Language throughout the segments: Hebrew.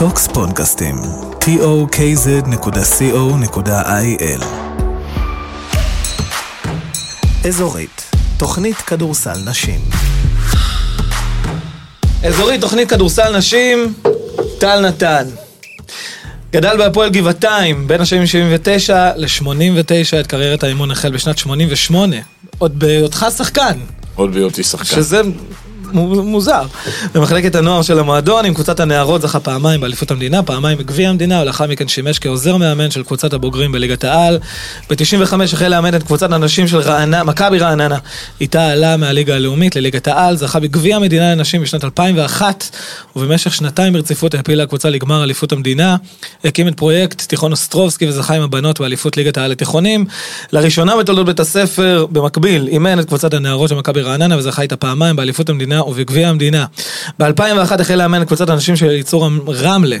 טוקס פודקאסטים, tokz.co.il אזורית, תוכנית כדורסל נשים. אזורית, תוכנית כדורסל נשים, טל נתן. גדל בהפועל גבעתיים, בין השנים 79 ל-89, את קריירת האימון החל בשנת 88, עוד בהיותך שחקן, עוד בהיותי שחקן. שזה מוזר. במחלקת הנוער של המועדון, עם קבוצת הנערות זכה פעמיים באליפות המדינה, פעמיים בגביע המדינה, ולאחר מכן שימש כעוזר מאמן של קבוצת הבוגרים בליגת העל. ב-95 החל לאמן את קבוצת הנשים של רעננה, מכבי רעננה. איתה עלה מהליגה הלאומית לליגת העל, זכה בגביע המדינה לנשים בשנת 2001, ובמשך שנתיים ברציפות העפילה הקבוצה לגמר אליפות המדינה. הקים את פרויקט תיכון אוסטרובסקי וזכה עם הבנות באליפות ליגת העל לתיכונים. לראשונה בתולדות בית הספר, במקביל, אימן את קבוצת הנערות של מכבי רעננה וזכה איתה פעמיים באליפות המדינה ובגביע המדינה. ב-2001 החל לאמן קבוצת הנשים של ייצור רמלה.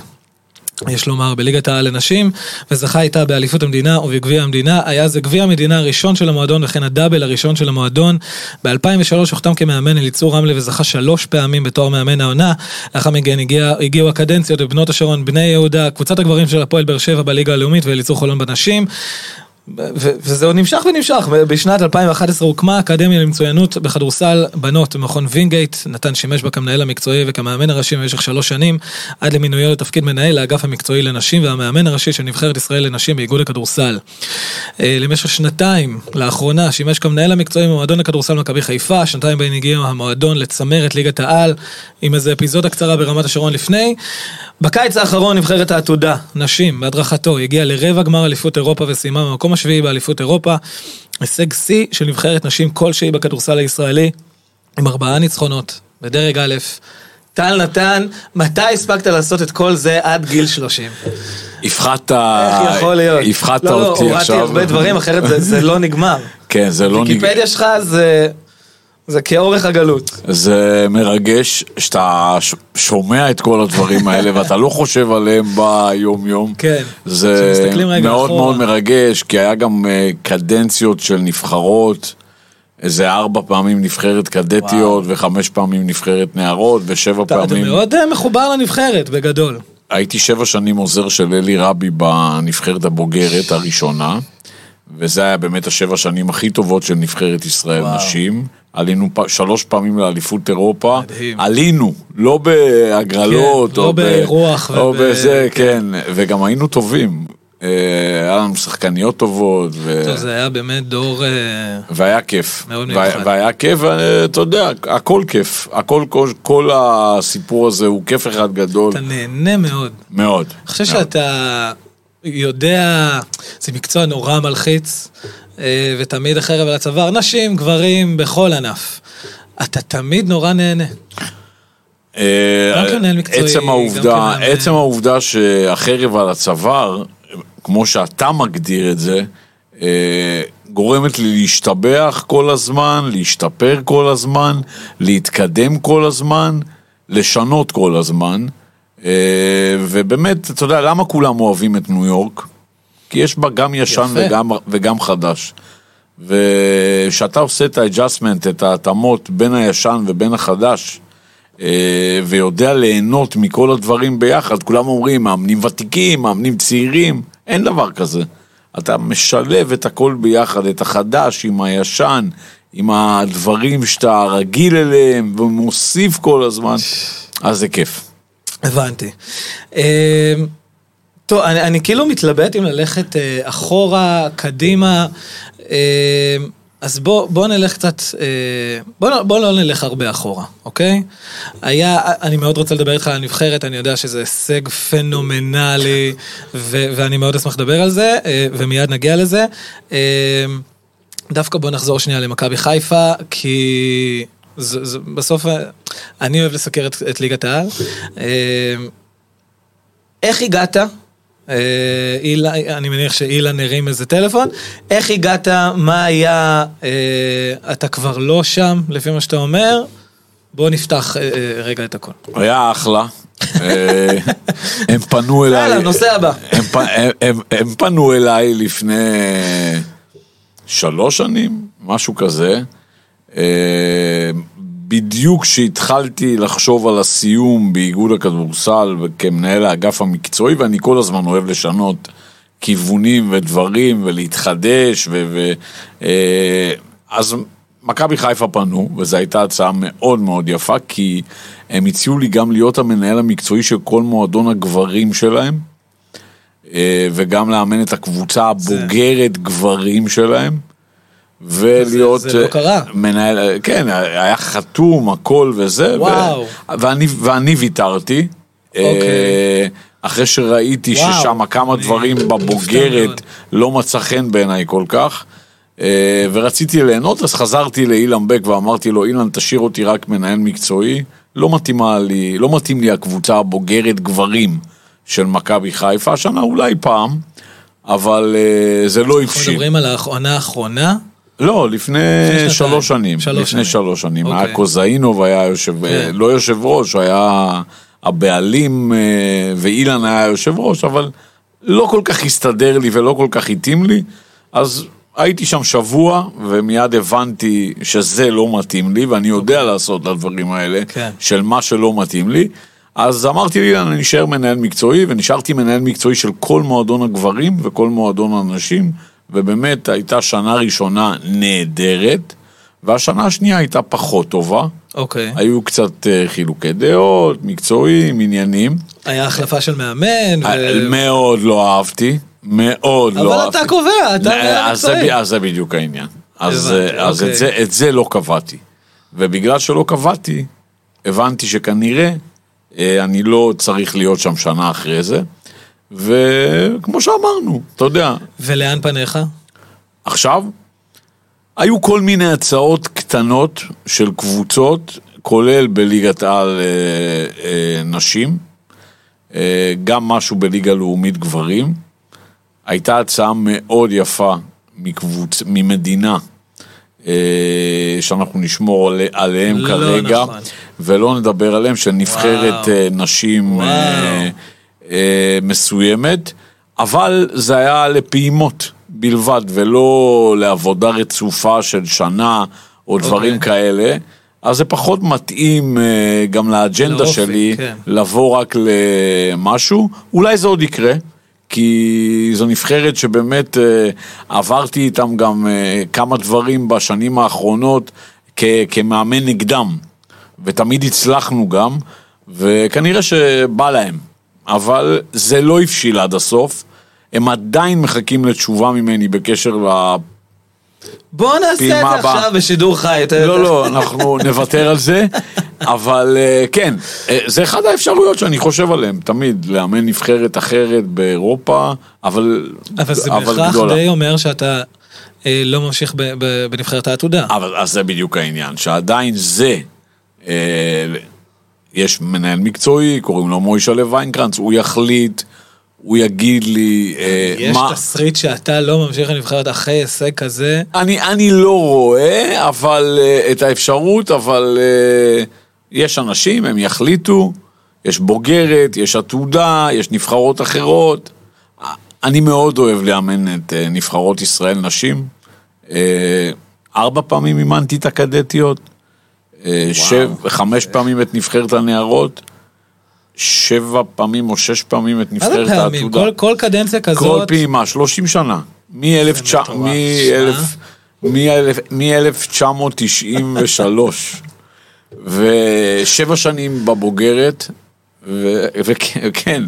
יש לומר, בליגת העל לנשים, וזכה איתה באליפות המדינה ובגביע המדינה. היה זה גביע המדינה הראשון של המועדון וכן הדאבל הראשון של המועדון. ב-2003 הוחתם כמאמן אליצור רמלה וזכה שלוש פעמים בתואר מאמן העונה. לאחר מכן הגיע, הגיעו הקדנציות בבנות השרון, בני יהודה, קבוצת הגברים של הפועל באר שבע בליגה הלאומית ואליצור חולון בנשים. וזה עוד נמשך ונמשך, בשנת 2011 הוקמה האקדמיה למצוינות בכדורסל בנות במכון וינגייט, נתן שימש בה כמנהל המקצועי וכמאמן הראשי במשך שלוש שנים, עד למינויו לתפקיד מנהל האגף המקצועי לנשים והמאמן הראשי של נבחרת ישראל לנשים באיגוד הכדורסל. אה, למשך שנתיים, לאחרונה, שימש כמנהל המקצועי במועדון הכדורסל מכבי חיפה, שנתיים בהן הגיע המועדון לצמרת ליגת העל, עם איזו אפיזודה קצרה ברמת השרון לפני. בקיץ האחרון נבחרת העתודה, נשים, בהדרכתו, הגיעה לרבע גמר אליפות אירופה וסיימה במקום השביעי באליפות אירופה. הישג שיא של נבחרת נשים כלשהי בכדורסל הישראלי, עם ארבעה ניצחונות, בדרג א'. טל נתן, מתי הספקת לעשות את כל זה עד גיל 30? הפחדת, איך יכול להיות? הפחדת לא, לא, אותי הורדתי עכשיו. הרבה דברים, אחרת זה לא נגמר. כן, זה לא נגמר. ויקיפדיה שלך זה, זה כאורך הגלות. זה מרגש שאתה שומע את כל הדברים האלה ואתה לא חושב עליהם ביום יום. כן. זה מאוד. מאוד מרגש, כי היה גם אה, קדנציות של נבחרות. איזה ארבע פעמים נבחרת קדטיות וחמש פעמים נבחרת נערות ושבע אתה, אתה פעמים. מאוד אה, מחובר לנבחרת, בגדול. הייתי שבע שנים עוזר של אלי רבי בנבחרת הבוגרת הראשונה, וזה היה באמת השבע שנים הכי טובות של נבחרת ישראל וואו. נשים. עלינו פ... שלוש פעמים לאליפות אירופה. מדהים. עלינו, לא בהגרלות. כן, לא או ב- ברוח או וב- בזה, כן. וגם היינו טובים. אה, היה לנו שחקניות טובות. ו... טוב, זה היה באמת דור... אה, והיה כיף. מאוד מיוחד. והיה כיף, ואתה יודע, הכל כיף. הכל, כל, כל הסיפור הזה הוא כיף אחד גדול. אתה נהנה מאוד. מאוד. אני חושב מאוד. שאתה יודע, זה מקצוע נורא מלחיץ, ותמיד החרב על הצוואר, נשים, גברים, בכל ענף. אתה תמיד נורא נהנה. אה, עצם העובדה. עצם העובדה שהחרב על הצוואר, כמו שאתה מגדיר את זה, אה, גורמת לי להשתבח כל הזמן, להשתפר כל הזמן, להתקדם כל הזמן, לשנות כל הזמן. אה, ובאמת, אתה יודע, למה כולם אוהבים את ניו יורק? כי יש בה גם ישן יפה. וגם, וגם חדש. וכשאתה עושה את ה adjustment, את ההתאמות בין הישן ובין החדש, אה, ויודע ליהנות מכל הדברים ביחד, כולם אומרים, מאמנים ותיקים, מאמנים צעירים, אין דבר כזה. אתה משלב את הכל ביחד, את החדש עם הישן, עם הדברים שאתה רגיל אליהם, ומוסיף כל הזמן, אז זה כיף. הבנתי. טוב, אני, אני כאילו מתלבט אם ללכת אה, אחורה, קדימה, אה, אז בוא, בוא נלך קצת, אה, בוא, לא- בוא לא נלך הרבה אחורה, אוקיי? היה, אני מאוד רוצה לדבר איתך על הנבחרת, אני יודע שזה הישג פנומנלי, ו, ואני מאוד אשמח לדבר על זה, אה, ומיד נגיע לזה. אה, דווקא בוא נחזור שנייה למכבי חיפה, כי זה, זה, בסוף אני אוהב לסקר את, את ליגת העל. איך הגעת? אה, אילה, אני מניח שאילן הרים איזה טלפון. איך הגעת? מה היה? אה, אתה כבר לא שם, לפי מה שאתה אומר. בוא נפתח אה, אה, רגע את הכל. היה אחלה. אה, הם פנו אליי. יאללה, נושא הבא. הם, הם, הם, הם פנו אליי לפני שלוש שנים, משהו כזה, בדיוק כשהתחלתי לחשוב על הסיום באיגוד הכדורסל וכמנהל האגף המקצועי, ואני כל הזמן אוהב לשנות כיוונים ודברים ולהתחדש, ו... ו אה, אז מכבי חיפה פנו, וזו הייתה הצעה מאוד מאוד יפה, כי הם הציעו לי גם להיות המנהל המקצועי של כל מועדון הגברים שלהם, אה, וגם לאמן את הקבוצה הבוגרת גברים שלהם. ולהיות זה לא קרה. מנהל, כן, היה חתום, הכל וזה, וואו. ו, ואני, ואני ויתרתי, אוקיי. אה, אחרי שראיתי וואו. ששם כמה אני דברים בבוגרת. לא מצא חן בעיניי כל כך, אה, ורציתי ליהנות, אז חזרתי לאילן בק ואמרתי לו, אילן, תשאיר אותי רק מנהל מקצועי, לא מתאימה לי, לא מתאים לי הקבוצה הבוגרת גברים של מכבי חיפה, השנה אולי פעם, אבל אה, זה לא אנחנו הבשיל. מדברים על העונה האחרונה. לא, לפני. שלוש שנים. שלוש לפני שנים. שלוש שנים. אוקיי. היה קוזאינוב, היה יושב... כן. לא יושב ראש, היה הבעלים, אה, ואילן היה יושב ראש, אבל לא כל כך הסתדר לי ולא כל כך התאים לי, אז הייתי שם שבוע, ומיד הבנתי שזה לא מתאים לי, ואני יודע לעשות את הדברים האלה, כן. של מה שלא מתאים לי. אז אמרתי לי, אני נשאר מנהל מקצועי, ונשארתי מנהל מקצועי של כל מועדון הגברים וכל מועדון הנשים, ובאמת הייתה שנה ראשונה נהדרת, והשנה השנייה הייתה פחות טובה. אוקיי. היו קצת אה, חילוקי דעות, מקצועיים, עניינים. היה החלפה של מאמן. אה, ו- מאוד לא אהבתי, מאוד לא אבל אהבתי. אתה קובע, אתה אז זה, מקצועי. אז זה בדיוק העניין. אז, אה, אז אוקיי. את, זה, את זה לא קבעתי. ובגלל שלא קבעתי, הבנתי שכנראה אה, אני לא צריך להיות שם שנה אחרי זה. וכמו שאמרנו, אתה יודע, ולאן פניך? עכשיו, היו כל מיני הצעות קטנות של קבוצות, כולל בליגת העל אה, אה, נשים, אה, גם משהו בליגה לאומית גברים. הייתה הצעה מאוד יפה מקבוצ... ממדינה, אה, שאנחנו נשמור על... עליהם לא כרגע, נכון. ולא נדבר עליהם, של נבחרת. אה, נשים וואו. אה, מסוימת, אבל זה היה לפעימות בלבד, ולא לעבודה רצופה של שנה או דברים אוקיי. כאלה. אז זה פחות מתאים אה, גם לאג'נדה לאופי, שלי כן. לבוא רק למשהו. אולי זה עוד יקרה, כי זו נבחרת שבאמת אה, עברתי איתם גם אה, כמה דברים בשנים האחרונות כ- כמאמן נגדם, ותמיד הצלחנו גם, וכנראה שבא להם. אבל זה לא הבשיל עד הסוף. הם עדיין מחכים לתשובה ממני בקשר ל... בוא נעשה את זה. עכשיו בשידור חי. אתה- לא, לא, אנחנו נוותר על זה, אבל אה, כן, אה, זה אחד האפשרויות שאני חושב עליהן, תמיד, לאמן נבחרת אחרת באירופה, אבל אבל זה בהכרח גדולה. די אומר שאתה אה, לא ממשיך בנבחרת העתודה. אבל אז זה בדיוק העניין, שעדיין זה, אה, יש מנהל מקצועי, קוראים לו מוישלה ויינקרנץ, הוא יחליט, הוא יגיד לי אה, יש מה... תסריט שאתה לא ממשיך לנבחרת אחרי הישג כזה. אני, אני לא רואה, אבל uh, את האפשרות, אבל uh, יש אנשים, הם יחליטו, יש בוגרת, יש עתודה, יש נבחרות אחרות. אני מאוד אוהב לאמן את uh, נבחרות ישראל נשים. Uh, ארבע פעמים אימנתי את הקדטיות, חמש פעמים את נבחרת הנערות, שבע פעמים או שש פעמים את מה זה נבחרת פעמים? העתודה. כל- כל קדנציה כל כזאת. פעימה, 30 שנה. מ-1993. ושבע שנים בבוגרת, ו- וכן,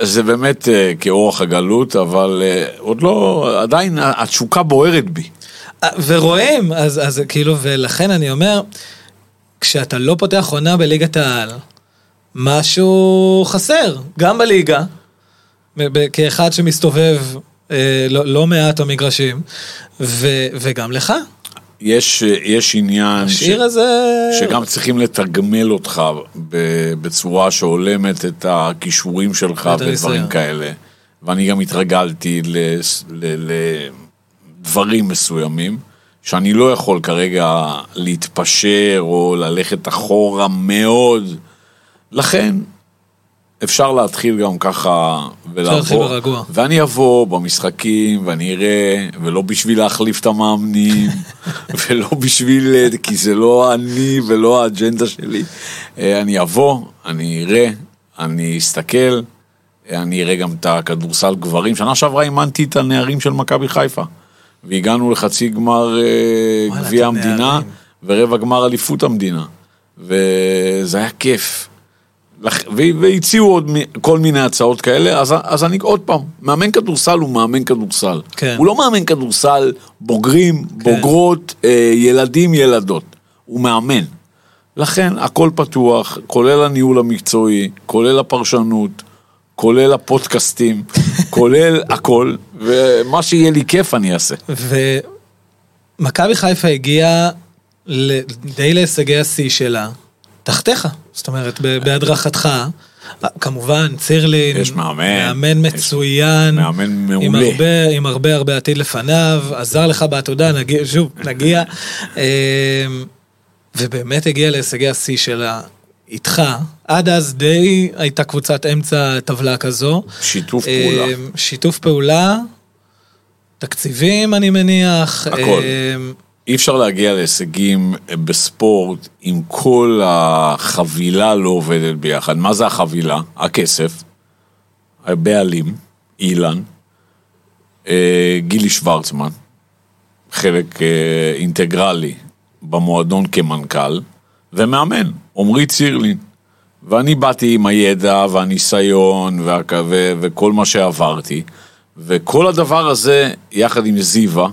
זה באמת אה, כאורח הגלות, אבל אה, עוד לא, עדיין התשוקה בוערת בי. אה, ורואים, אז, אז כאילו, ולכן אני אומר, כשאתה לא פותח עונה בליגת העל, משהו חסר, גם בליגה, כאחד שמסתובב אה, לא, לא מעט במגרשים, ו, וגם לך, יש, יש עניין ש- הזה... שגם צריכים לתגמל אותך ב- בצורה שהולמת את הכישורים שלך ודברים. כאלה. ואני גם התרגלתי לדברים מסוימים, שאני לא יכול כרגע להתפשר או ללכת אחורה מאוד. לכן, אפשר להתחיל גם ככה ולעבור. ואני אבוא במשחקים ואני אראה, ולא בשביל להחליף את המאמנים, ולא בשביל, כי זה לא אני ולא האג'נדה שלי. אה, אני אבוא, אני אראה, אני אסתכל, אה, אני אראה גם את הכדורסל גברים. שנה שעברה אימנתי את הנערים של מכבי חיפה, והגענו לחצי גמר אה, גביע המדינה. ורבע גמר אליפות המדינה. וזה היה כיף. והציעו עוד כל מיני הצעות כאלה, אז, אז אני עוד פעם, מאמן כדורסל הוא מאמן כדורסל. כן. הוא לא מאמן כדורסל בוגרים, כן. בוגרות, אה, ילדים, ילדות. הוא מאמן. לכן הכל פתוח, כולל הניהול המקצועי, כולל הפרשנות, כולל הפודקאסטים, כולל הכל, ומה שיהיה לי כיף אני אעשה. ומכבי חיפה הגיעה די להישגי השיא שלה, תחתיך, זאת אומרת, בהדרכתך. כמובן, צירלין, יש מאמן. מאמן יש מצוין, מאמן עם מעולה. הרבה, עם הרבה הרבה עתיד לפניו, עזר לך בעתודה, נגיע, שוב, נגיע, אמ, ובאמת הגיע להישגי השיא שלה איתך, עד אז די הייתה קבוצת אמצע טבלה כזו. שיתוף פעולה. אמ, שיתוף פעולה, תקציבים אני מניח. הכל. אמ, אי אפשר להגיע להישגים בספורט אם כל החבילה לא עובדת ביחד. מה זה החבילה? הכסף, הבעלים, אילן, אה, גילי שוורצמן, חלק אה, אינטגרלי במועדון כמנכ"ל, ומאמן, עמרי צירלין. ואני באתי עם הידע והניסיון והכ- ו- וכל מה שעברתי, וכל הדבר הזה, יחד עם זיווה,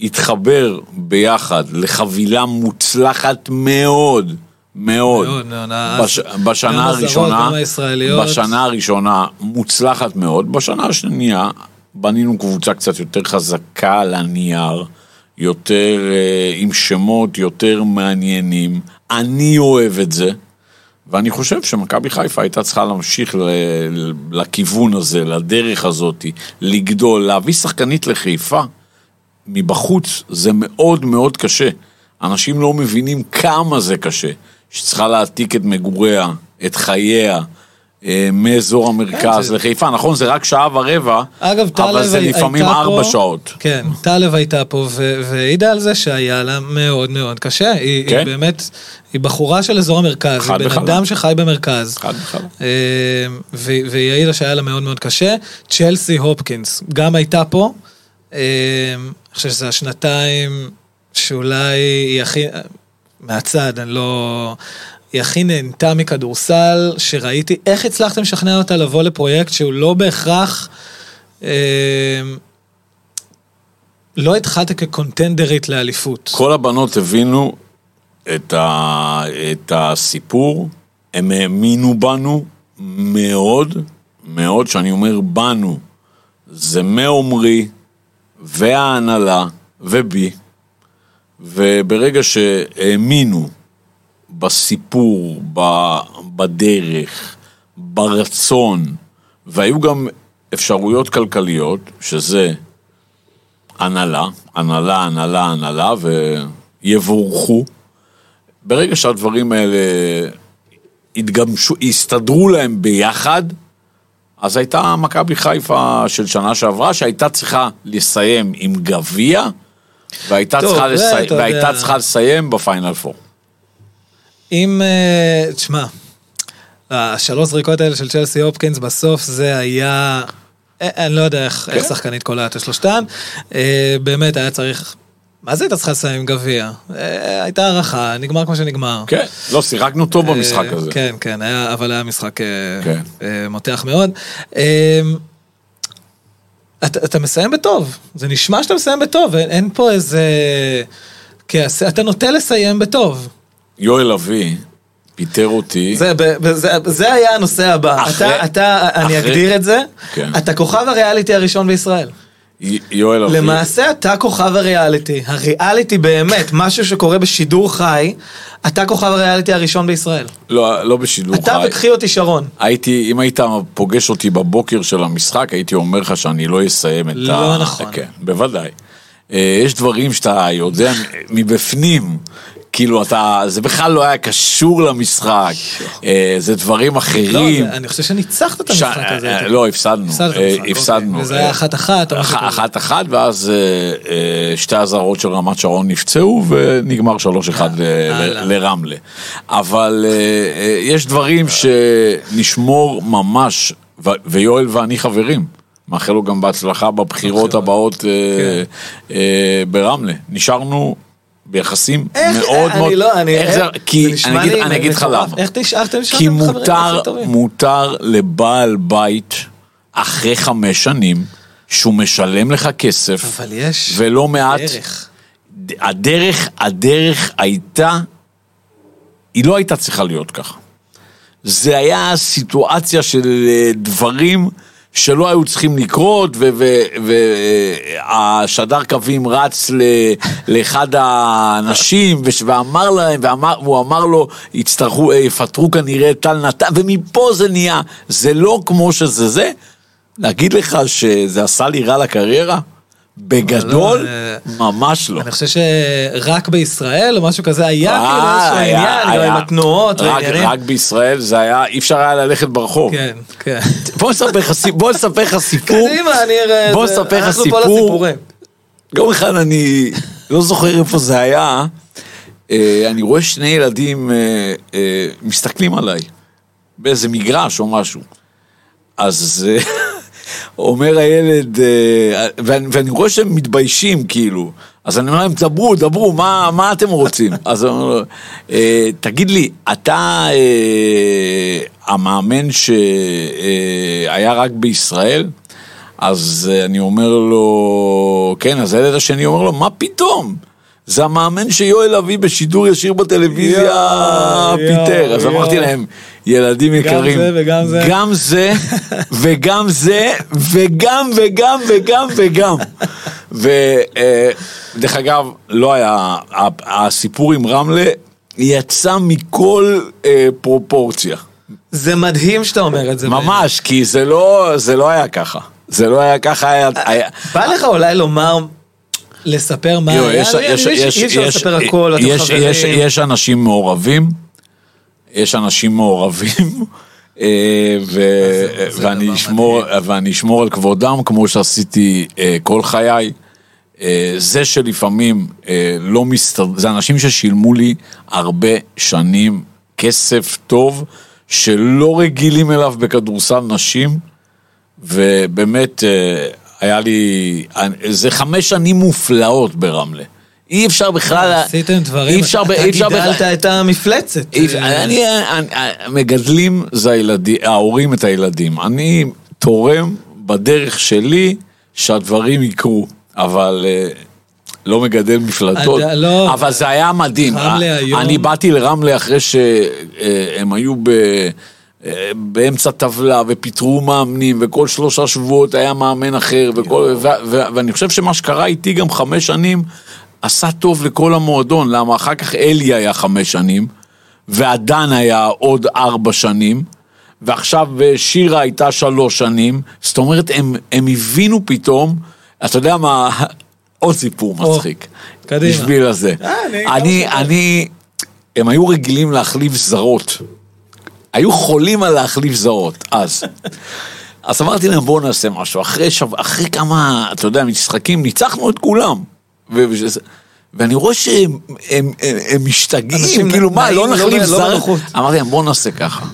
התחבר ביחד לחבילה מוצלחת מאוד, מאוד. מאוד. בש, בשנה הראשונה. בשנה הראשונה מוצלחת מאוד, בשנה השנייה בנינו קבוצה קצת יותר חזקה על הנייר, יותר אה, עם שמות יותר מעניינים, אני אוהב את זה. ואני חושב שמכבי חיפה הייתה צריכה להמשיך ל- לכיוון הזה, לדרך הזאת, לגדול, להביא שחקנית לחיפה. מבחוץ זה מאוד מאוד קשה. אנשים לא מבינים כמה זה קשה. שצריכה להעתיק את מגוריה, את חייה, מאזור המרכז זה- לחיפה. נכון, זה רק שעה ורבע, אגב, אבל זה לפעמים ארבע שעות. כן, טלב הייתה פה והעידה על זה שהיה לה מאוד מאוד קשה. היא, כן. היא באמת, היא בחורה של אזור המרכז, היא בן וחלק. אדם שחי במרכז. חד וחלק. אה, והיא העידה שהיה לה מאוד מאוד קשה. צ'לסי הופקינס גם הייתה פה. אה, אני חושב שזה השנתיים שאולי היא הכי, מהצד, אני לא... היא הכי נהנתה מכדורסל, שראיתי איך הצלחתם לשכנע אותה לבוא לפרויקט שהוא לא בהכרח... אה, לא התחלת כקונטנדרית לאליפות. כל הבנות הבינו את, ה, את הסיפור, הם האמינו בנו מאוד, מאוד, שאני אומר בנו, זה מעומרי וההנהלה ובי, וברגע שהאמינו בסיפור, בדרך, ברצון, והיו גם אפשרויות כלכליות, שזה הנהלה, הנהלה, הנהלה, הנהלה, ויבורכו. ברגע שהדברים האלה התגמשו, הסתדרו להם ביחד, אז הייתה מכבי חיפה של שנה שעברה, שהייתה צריכה לסיים עם גביע, והייתה, צריכה, לסי... והייתה. צריכה לסיים בפיינל פור. אם, אה, תשמע, השלוש זריקות האלה של צ'לסי הופקינס בסוף זה היה, אה, אני לא יודע איך, איך כן. שחקנית קולעת את שלושתן, אה, באמת היה צריך, מה זה הייתה צריכה לסיים עם גביע? הייתה הערכה, נגמר כמו שנגמר. כן, לא, שיחקנו טוב במשחק הזה. כן, כן, היה, אבל היה משחק כן. מותח מאוד. אתה, אתה מסיים בטוב, זה נשמע שאתה מסיים בטוב, אין, אין פה איזה... כעס, אתה נוטה לסיים בטוב. יואל אבי פיטר אותי. זה, ב- זה, זה היה הנושא הבא. אחרי- אתה, אתה, אני אחרי- אגדיר את זה, כן. אתה כוכב הריאליטי הראשון בישראל. י- יואל אבי. למעשה אתה כוכב הריאליטי. הריאליטי באמת, משהו שקורה בשידור חי, אתה כוכב הריאליטי הראשון בישראל. לא, לא בשידור אתה חי. וקחי אותי שרון. הייתי, אם היית פוגש אותי בבוקר של המשחק, הייתי אומר לך שאני לא אסיים את ה... לא נכון. כן, בוודאי. אה, יש דברים שאתה יודע מבפנים, כאילו אתה, זה בכלל לא היה קשור למשחק, אה, זה דברים לא, אחרים. זה- אני חושב שניצחת את המשחק הזה. אה, לא, הפסדנו. אה, המשחק, הפסדנו. אוקיי. וזה היה אה, אחת-אחת, או משהו אח- כזה. אחת-אחת, ואז שתי הזרות של רמת שרון נפצעו, ונגמר 3-1 ל- הלאה. ל- לרמלה. אבל יש דברים שנשמור ממש, ויואל ואני חברים. מאחל לו גם בהצלחה בבחירות הבאות אה, ברמלה. נשארנו ביחסים איך, מאוד אני מאוד... לא, אני... איך זה- כי זה אני אגיד- לי אני אגיד לך. למה. איך נשארתם שם? כי חברים מותר? מותר לבעל בית, אחרי חמש שנים, שהוא משלם לך כסף, אבל יש ולא מעט, דרך. הדרך, הדרך הייתה, היא לא הייתה צריכה להיות ככה. זה היה סיטואציה של אה, דברים שלא היו צריכים לקרות, והשדר קווים רץ לאחד האנשים, ואמר להם, ואמר, והוא אמר לו, יצטרכו, אה, יפטרו כנראה את טל נתן, ומפה זה נהיה, זה לא כמו שזה זה. להגיד לך שזה עשה לי רע לקריירה? בגדול, לא, ממש לא. אני חושב שרק בישראל או משהו כזה היה אה, כאילו איזשהו עניין, גם היה. עם התנועות רק- והעניינים. רק בישראל זה היה, אי אפשר היה ללכת ברחוב. כן, כן. בוא נספר לך סיפור. קדימה, אני אראה... בוא נספר לך סיפור. יום אחד אני לא זוכר איפה זה היה, אה, אני רואה שני ילדים אה, אה, מסתכלים עליי, באיזה מגרש או משהו. אז אה, אומר הילד, אה, ואני, ואני רואה שהם מתביישים כאילו, אז אני אומר להם, דברו, דברו, מה, מה אתם רוצים? אז הוא אומר "אה, תגיד לי, אתה אה, המאמן שהיה רק בישראל? אז אני אומר לו, כן, אז הילד השני אומר לו, מה פתאום? זה המאמן שיואל אבי בשידור ישיר בטלוויזיה פיטר. אז. אמרתי להם, ילדים יקרים, זה וגם זה. גם זה, וגם זה, וגם וגם וגם וגם. ודרך אגב, לא היה, הסיפור עם רמלה יצא מכל אה, פרופורציה. זה מדהים שאתה אומר את זה. ממש, כי זה לא, זה לא היה ככה. זה לא היה ככה, היה... היה בא לך אולי לומר, לספר מה היה? שאי אפשר יש- לספר הכל, אתם יש- חברים. יש- יש אנשים מעורבים, יש אנשים מעורבים, אה, זה ואני אשמור- על כבודם כמו שעשיתי אה, כל חיי. אה, זה שלפעמים אה, לא מסתדר, זה אנשים ששילמו לי הרבה שנים כסף טוב, שלא רגילים אליו בכדורסל נשים, ובאמת אה, היה לי, זה חמש שנים מופלאות ברמלה. אי אפשר בכלל, עשיתם דברים, אי אפשר, ב- אי אפשר אתה בכלל, גידלת את המפלצת. אי אני, אני, מגדלים זה הילדים, ההורים את הילדים. אני תורם בדרך שלי שהדברים יקרו, אבל אה, לא מגדל מפלטות. לא. אבל זה היה מדהים. רמלה אה, היום- אני באתי לרמלה אחרי שהם היו ב... אה, באמצע טבלה ופיטרו מאמנים וכל שלושה שבועות היה מאמן אחר וכל, ו, ו, ואני חושב שמה שקרה איתי גם חמש שנים עשה טוב לכל המועדון. למה? אחר כך אלי היה חמש שנים ועדן היה עוד ארבע שנים ועכשיו אה, שירה הייתה שלוש שנים. זאת אומרת הם, הם הבינו פתאום אתה יודע מה? עוד סיפור מצחיק. קדימה. בשביל הזה. אה, אני. אני הם היו רגילים להחליף זרות היו חולים על להחליף זרות, אז. אז אמרתי להם בואו נעשה משהו, אחרי, שב... אחרי כמה, אתה יודע, משחקים, ניצחנו את כולם. ו... ואני רואה שהם הם, הם, הם משתגעים, כאילו מה, לא לא נחליף לא זר? בנוחות. אמרתי להם בואו נעשה ככה.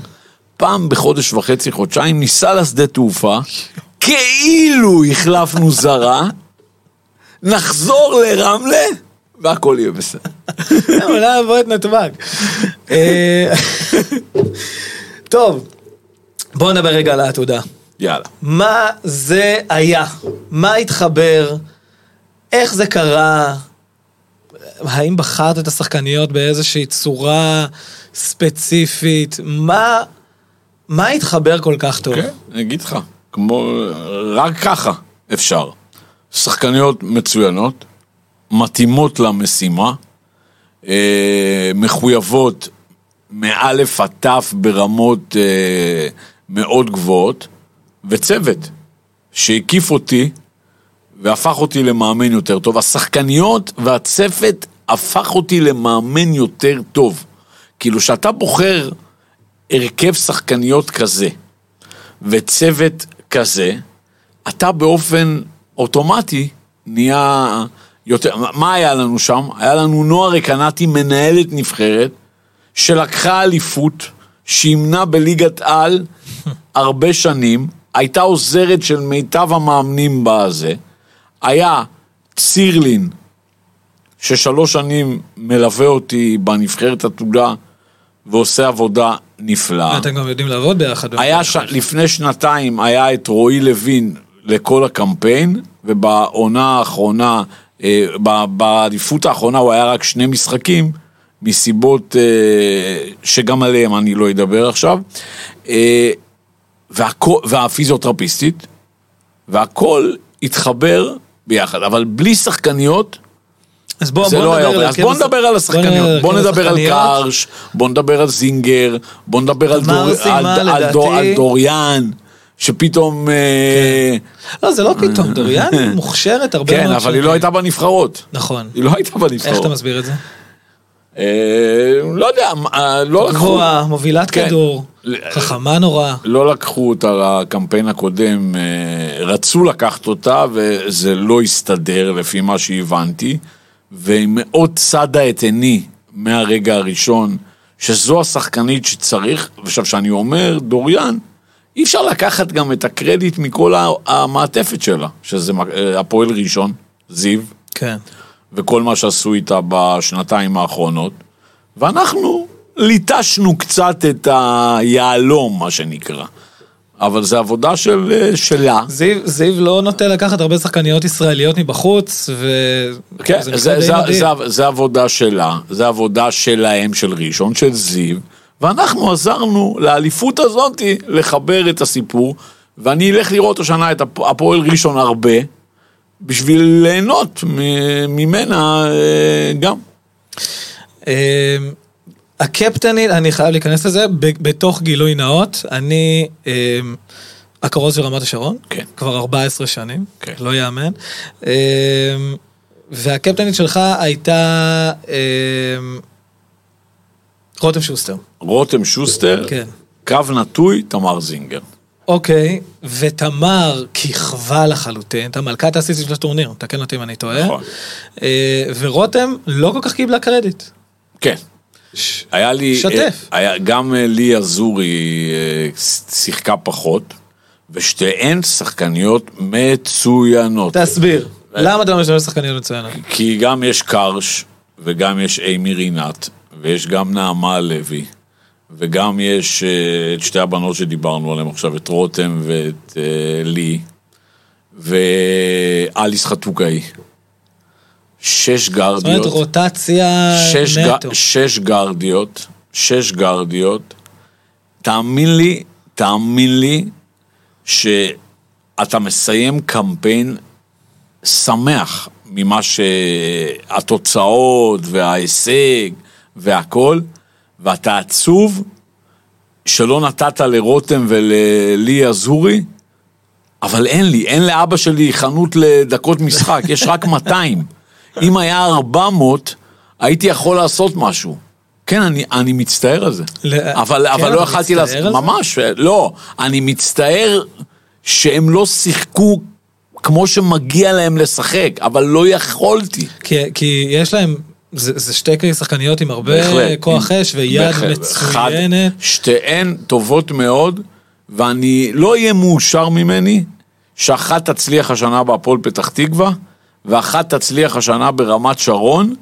פעם בחודש וחצי, חודשיים, ניסע לשדה תעופה, כאילו החלפנו זרה, נחזור לרמלה, והכל יהיה בסדר. אולי נבוא את נתב"ג. אה, טוב, בואו נדבר רגע על העתודה. יאללה. מה זה היה? מה התחבר? איך זה קרה? האם בחרת את השחקניות באיזושהי צורה ספציפית? מה, מה התחבר כל כך טוב? כן, אני אגיד לך, כמו, רק ככה אפשר. שחקניות מצוינות, מתאימות למשימה, אה, מחויבות מאלף עד תף ברמות אה, מאוד גבוהות, וצוות שהקיף אותי והפך אותי למאמן יותר טוב. השחקניות והצוות הפך אותי למאמן יותר טוב. כאילו, שאתה בוחר הרכב שחקניות כזה, וצוות כזה, אתה באופן אוטומטי נהיה יותר... מה היה לנו שם? היה לנו נועה רקנטי, מנהלת נבחרת, שלקחה אליפות, שימנה בליגת על הרבה שנים, הייתה עוזרת של מיטב המאמנים בזה, היה צירלין, ששלוש שנים מלווה אותי בנבחרת עתודה ועושה עבודה נפלאה. אתם גם יודעים לעבוד ביחד. היה ש... לפני שנתיים היה את רועי לוין לכל הקמפיין, ובעונה האחרונה, אה, ב- באליפות האחרונה הוא היה רק שני משחקים, מסיבות אה, שגם עליהם אני לא אדבר עכשיו, אה, והכל, והפיזיותרפיסטית, והכל התחבר ביחד, אבל בלי שחקניות, אז בוא, זה בוא לא נדבר. על אז בוא נדבר על השחקניות, בוא נדבר על. קרש, בוא נדבר על זינגר, בוא נדבר על דור- על- על דור- לדעתי- על דוריאן, שפתאום... אה, לא, זה לא פתאום, דוריאן מוכשרת הרבה כן, מאוד אבל היא. לא הייתה בנבחרות. נכון. היא לא הייתה איך אתה בנבחרות. מסביר את זה? אה, לא יודע, אה, לא לקחו... גבוהה, מובילת כן. כדור, חכמה נורא. לא לקחו אותה לקמפיין הקודם, אה, רצו לקחת אותה וזה לא הסתדר לפי מה שהבנתי, והיא מאוד צדה את עיני מהרגע הראשון, שזו השחקנית שצריך, ועכשיו שאני אומר דוריאן, אי אפשר לקחת גם את הקרדיט מכל המעטפת שלה, שזה אה, הפועל ראשון, זיו, כן. וכל מה שעשו איתה בשנתיים האחרונות, ואנחנו ליטשנו קצת את היהלום, מה שנקרא. אבל זה עבודה של, אה, שלה. זיו, זיו לא נוטה לקחת הרבה שחקניות ישראליות מבחוץ, ו... כן, זה זה, זה. זה, זה עבודה שלה, זה עבודה שלהם, של ראשון, של זיו, ואנחנו עזרנו לאליפות הזאת לחבר את הסיפור, ואני אלך לראות השנה את הפ- הפועל ראשון הרבה, בשביל ליהנות ממנה אה, גם. אמ, הקפטנית, אני חייב להיכנס לזה, בתוך גילוי נאות, אני אמ, הכרוז של רמת השרון, כן. כבר 14 שנים, כן. לא יאמן. אמ, והקפטנית שלך הייתה רותם שוסטר. רותם שוסטר, כן. קו נטוי, תמר זינגר. אוקיי, ותמר כיכבה לחלוטין, הייתה מלכת הסיסים של הטורניר, תקן אותי אם אני טועה. נכון. אה, ורותם לא כל כך קיבלה קרדיט. כן. היה לי... שתף. אה, היה, גם אה, לי אזורי שיחקה פחות, ושתיהן שחקניות מצוינות. תסביר, למה אתה לא משתמש בשחקניות מצוינות? כי גם יש קרש, וגם יש אימי רינת, ויש גם נעמה לוי, וגם יש אה, את שתי הבנות שדיברנו עליהן עכשיו, את רותם ואת אה, לי, ואליס חתוקאי. שש זאת אומרת גרדיות. רוטציה שש, נטו. ג... שש גרדיות, שש גרדיות, תאמין לי, תאמין לי, שאתה מסיים קמפיין שמח ממה שהתוצאות וההישג והכל, ואתה עצוב שלא נתת לרותם וללי אזורי, אבל אין לי, אין לאבא שלי חנות לדקות משחק, יש רק 200. אם היה 400, הייתי יכול לעשות משהו. כן, אני, אני מצטער על זה. ל- אבל, כן, אבל לא יכלתי לעשות? ממש, לא. אני מצטער שהם לא שיחקו כמו שמגיע להם לשחק, אבל לא יכולתי. כי, כי יש להם, זה, זה שתי שחקניות עם הרבה בהחלט. כוח אש ויד בהחלט. מצוינת. שתיהן טובות מאוד, ואני לא אהיה מאושר ממני שאחת תצליח השנה בהפועל פתח תקווה, ואחת תצליח השנה ברמת שרון,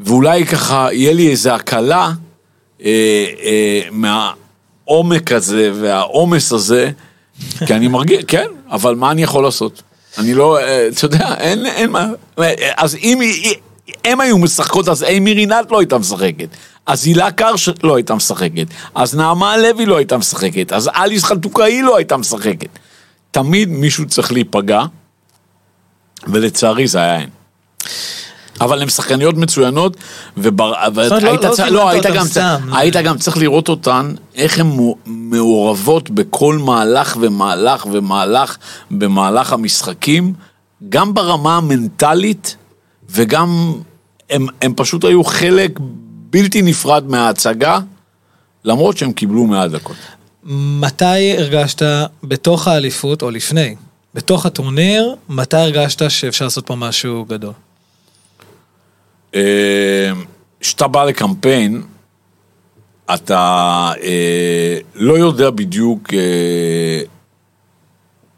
ואולי ככה יהיה לי איזו הקלה אה, אה, מהעומק הזה והעומס הזה, כי אני מרגיש, כן, אבל מה אני יכול לעשות? אני לא, אה, אתה יודע, אין, אין מה, אה, אז אם הם היו משחקות, אז אימי רינת לא הייתה משחקת. אז הילה קרש לא הייתה משחקת. אז נעמה לוי לא הייתה משחקת. אז אליס חלטוקאי לא הייתה משחקת. תמיד מישהו צריך להיפגע, ולצערי זה היה הן. אבל הן שחקניות מצוינות, לא- והיית לא היית אותן גם. צריך- היית גם צריך לראות אותן, איך הן מעורבות בכל מהלך ומהלך ומהלך במהלך המשחקים, גם ברמה המנטלית, וגם הם, הם פשוט היו חלק בלתי נפרד מההצגה, למרות שהם קיבלו מעט דקות. מתי הרגשת בתוך האליפות, או לפני, בתוך הטורניר, מתי הרגשת שאפשר לעשות פה משהו גדול? אה, כשאתה בא לקמפיין, אתה אה, לא יודע בדיוק אה,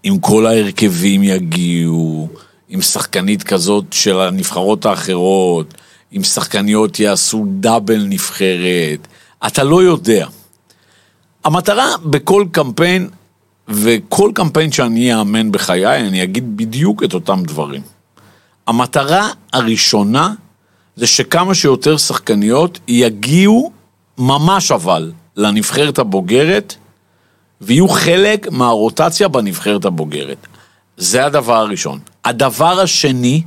אם כל ההרכבים יגיעו, אם שחקנית כזאת של הנבחרות האחרות, אם שחקניות יעשו דאבל נבחרת, אתה לא יודע. המטרה בכל קמפיין, וכל קמפיין שאני אאמן בחיי, אני אגיד בדיוק את אותם דברים. המטרה הראשונה זה שכמה שיותר שחקניות יגיעו ממש אבל לנבחרת הבוגרת ויהיו חלק מהרוטציה בנבחרת הבוגרת. זה הדבר הראשון. הדבר השני,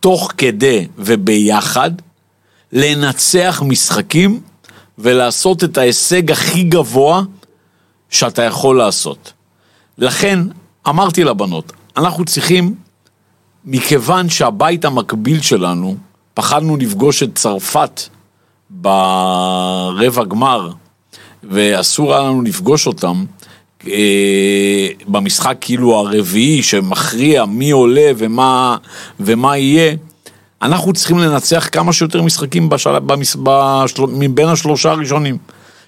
תוך כדי וביחד, לנצח משחקים ולעשות את ההישג הכי גבוה שאתה יכול לעשות. לכן, אמרתי לבנות, אנחנו צריכים, מכיוון שהבית המקביל שלנו, פחדנו לפגוש את צרפת ברבע גמר, ואסור היה לנו לפגוש אותם, במשחק כאילו הרביעי שמכריע מי עולה ומה, ומה יהיה, אנחנו צריכים לנצח כמה שיותר משחקים בשל... במס... בשל... מבין השלושה הראשונים.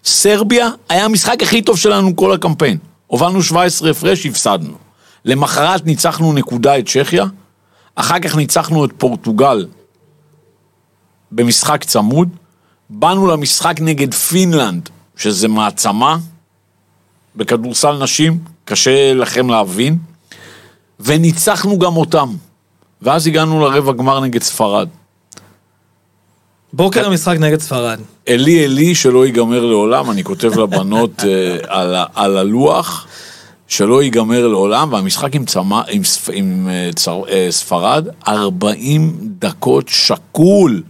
סרביה היה המשחק הכי טוב שלנו כל הקמפיין. הובלנו 17 הפרש, הפסדנו. למחרת ניצחנו נקודה את צ'כיה, אחר כך ניצחנו את פורטוגל במשחק צמוד, באנו למשחק נגד פינלנד, שזה מעצמה בכדורסל נשים, קשה לכם להבין, וניצחנו גם אותם. ואז הגענו לרבע גמר נגד ספרד. בוקר המשחק נגד ספרד. אלי אלי שלא ייגמר לעולם, אני כותב לבנות אה, על, על הלוח, שלא ייגמר לעולם, והמשחק עם, צמא, עם, עם אה, צר, אה, ספרד, 40 דקות שקול.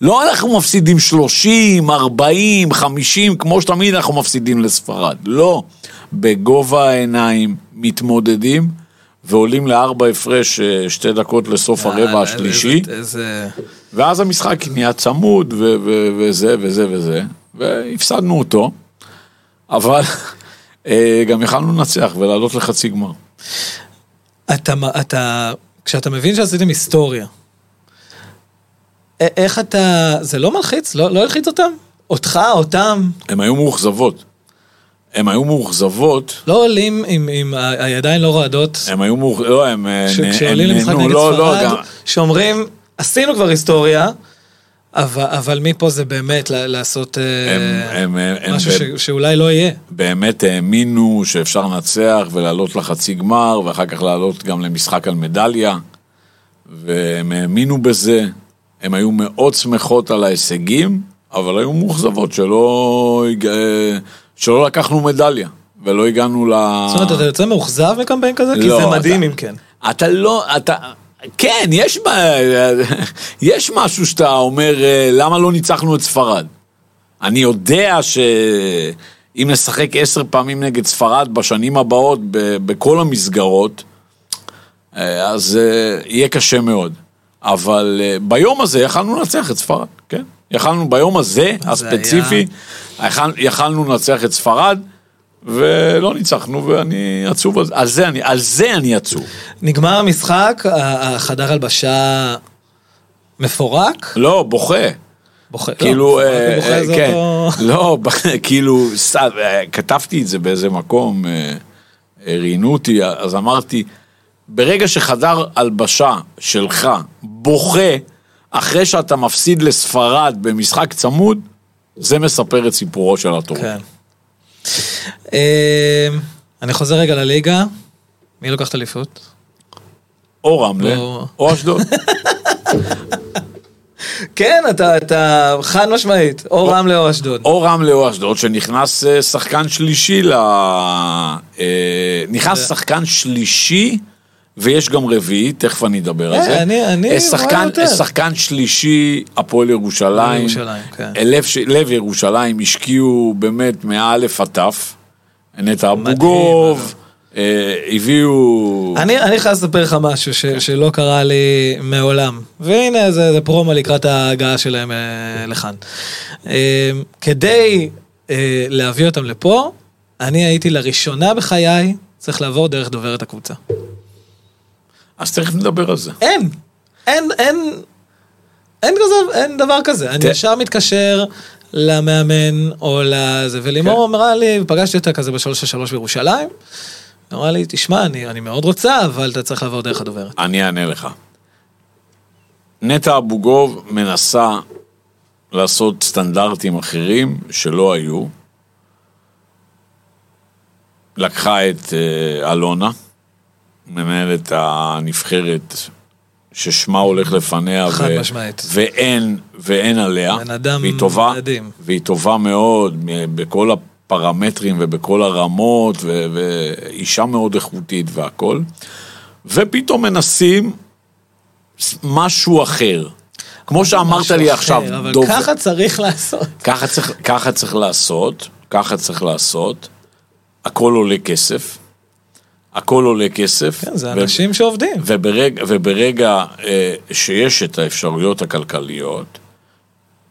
לא אנחנו מפסידים 30, 40, 50, כמו שתמיד אנחנו מפסידים לספרד. לא. בגובה העיניים מתמודדים ועולים לארבע הפרש אה, שתי דקות לסוף הרבע יאללה, השלישי. ואז המשחק נהיה צמוד ו- ו- וזה וזה וזה, והפסדנו אותו, אבל אה, גם יכלנו לנצח ולעלות לחצי גמר. אתה, אתה, כשאתה מבין שעשיתם היסטוריה, איך אתה, זה לא מלחיץ? לא, לא הלחיץ אותם? אותך, אותם? הן היו מאוכזבות. הן היו מאוכזבות, לא עולים עם, עם הידיים לא רועדות, הן היו מאוכזבות, לא, הן אה, ש- נ- כשעולים למשחק נהנו, נגד לא, לא, ספרד, גם- שאומרים, עשינו כבר היסטוריה, אבל, אבל מפה זה באמת לעשות אה, הם- הם- הם משהו ב- ש, שאולי לא יהיה. באמת האמינו שאפשר לנצח ולעלות לחצי גמר, ואחר כך לעלות גם למשחק על מדליה, והם האמינו בזה. הן היו מאוד שמחות על ההישגים, אבל היו מאוכזבות שלא, שלא לקחנו מדליה, ולא הגענו ל... זאת אומרת, אתה יוצא מאוכזב מקמפיין כזה? כי לא, זה מדהים אתה- אם כן. אתה לא, אתה... כן, יש, יש משהו שאתה אומר, אה, למה לא ניצחנו את ספרד? אני יודע שאם נשחק עשר פעמים נגד ספרד בשנים הבאות בכל המסגרות, אה, אז אה, יהיה קשה מאוד. אבל אה, ביום הזה יכלנו לנצח את ספרד, כן? יכלנו ביום הזה, הספציפי, יכול- יכלנו לנצח את ספרד, ולא ניצחנו, ואני עצוב על זה. על זה אני, על זה אני עצוב. נגמר המשחק, החדר הלבשה מפורק? לא, בוכה. בוכה. כאילו, לא, אה, אה, כן, לא, כאילו, אה, כתבתי את זה באיזה מקום, ראיינו אותי, אז אמרתי, ברגע שחדר הלבשה שלך בוכה, אחרי שאתה מפסיד לספרד במשחק צמוד, זה מספר את סיפורו של הטורניר. כן. אה, אני חוזר רגע לליגה. מי לוקח את האליפות? או רמלה, או- או אשדוד. כן, אתה, אתה חד משמעית, או רמלה או אשדוד. או רמלה או אשדוד, שנכנס אה, שחקן שלישי ל... אה, נכנס שחקן שלישי, ויש גם רביעי, תכף אני אדבר על אה, זה. אני- אני אה, שחקן, יותר. שחקן שלישי, הפועל ירושלים. ירושלים, כן. אה, לב, לב ירושלים השקיעו באמת מאלף עד תף. נטע אבוגוב, אה, הביאו... אני, אני חייב לספר לך משהו ש, שלא קרה לי מעולם, והנה זה, זה פרומו לקראת ההגעה שלהם אה, לכאן. אה, כדי אה, להביא אותם לפה, אני הייתי לראשונה בחיי צריך לעבור דרך דוברת הקבוצה. אז תכף נדבר על זה. אין, אין, אין, אין כזה, אין דבר כזה. אני ישר מתקשר למאמן או לזה, ולימור כן. אמרה לי, פגשתי אותה כזה בשלוש השלוש בירושלים, אמרה לי, תשמע, אני, אני מאוד רוצה, אבל אתה צריך לעבור דרך הדוברת. אני אענה לך. נטע אבוגוב מנסה לעשות סטנדרטים אחרים שלא היו. לקחה את אה, אלונה, מנהלת הנבחרת, ששמה הולך לפניה, חד משמעית. ואין, ואין עליה. בן אדם והיא טובה, מדהים. והיא טובה מאוד בכל הפרמטרים ובכל הרמות, ו- ואישה מאוד איכותית והכל. ופתאום מנסים משהו אחר. כמו שאמרת לי אחר, עכשיו, אבל דוב- ככה צריך לעשות. ככה צריך, ככה צריך לעשות, ככה צריך לעשות. הכל עולה כסף. הכל עולה כסף. כן, זה ו- אנשים שעובדים. וברגע, וברגע אה, שיש את האפשרויות הכלכליות,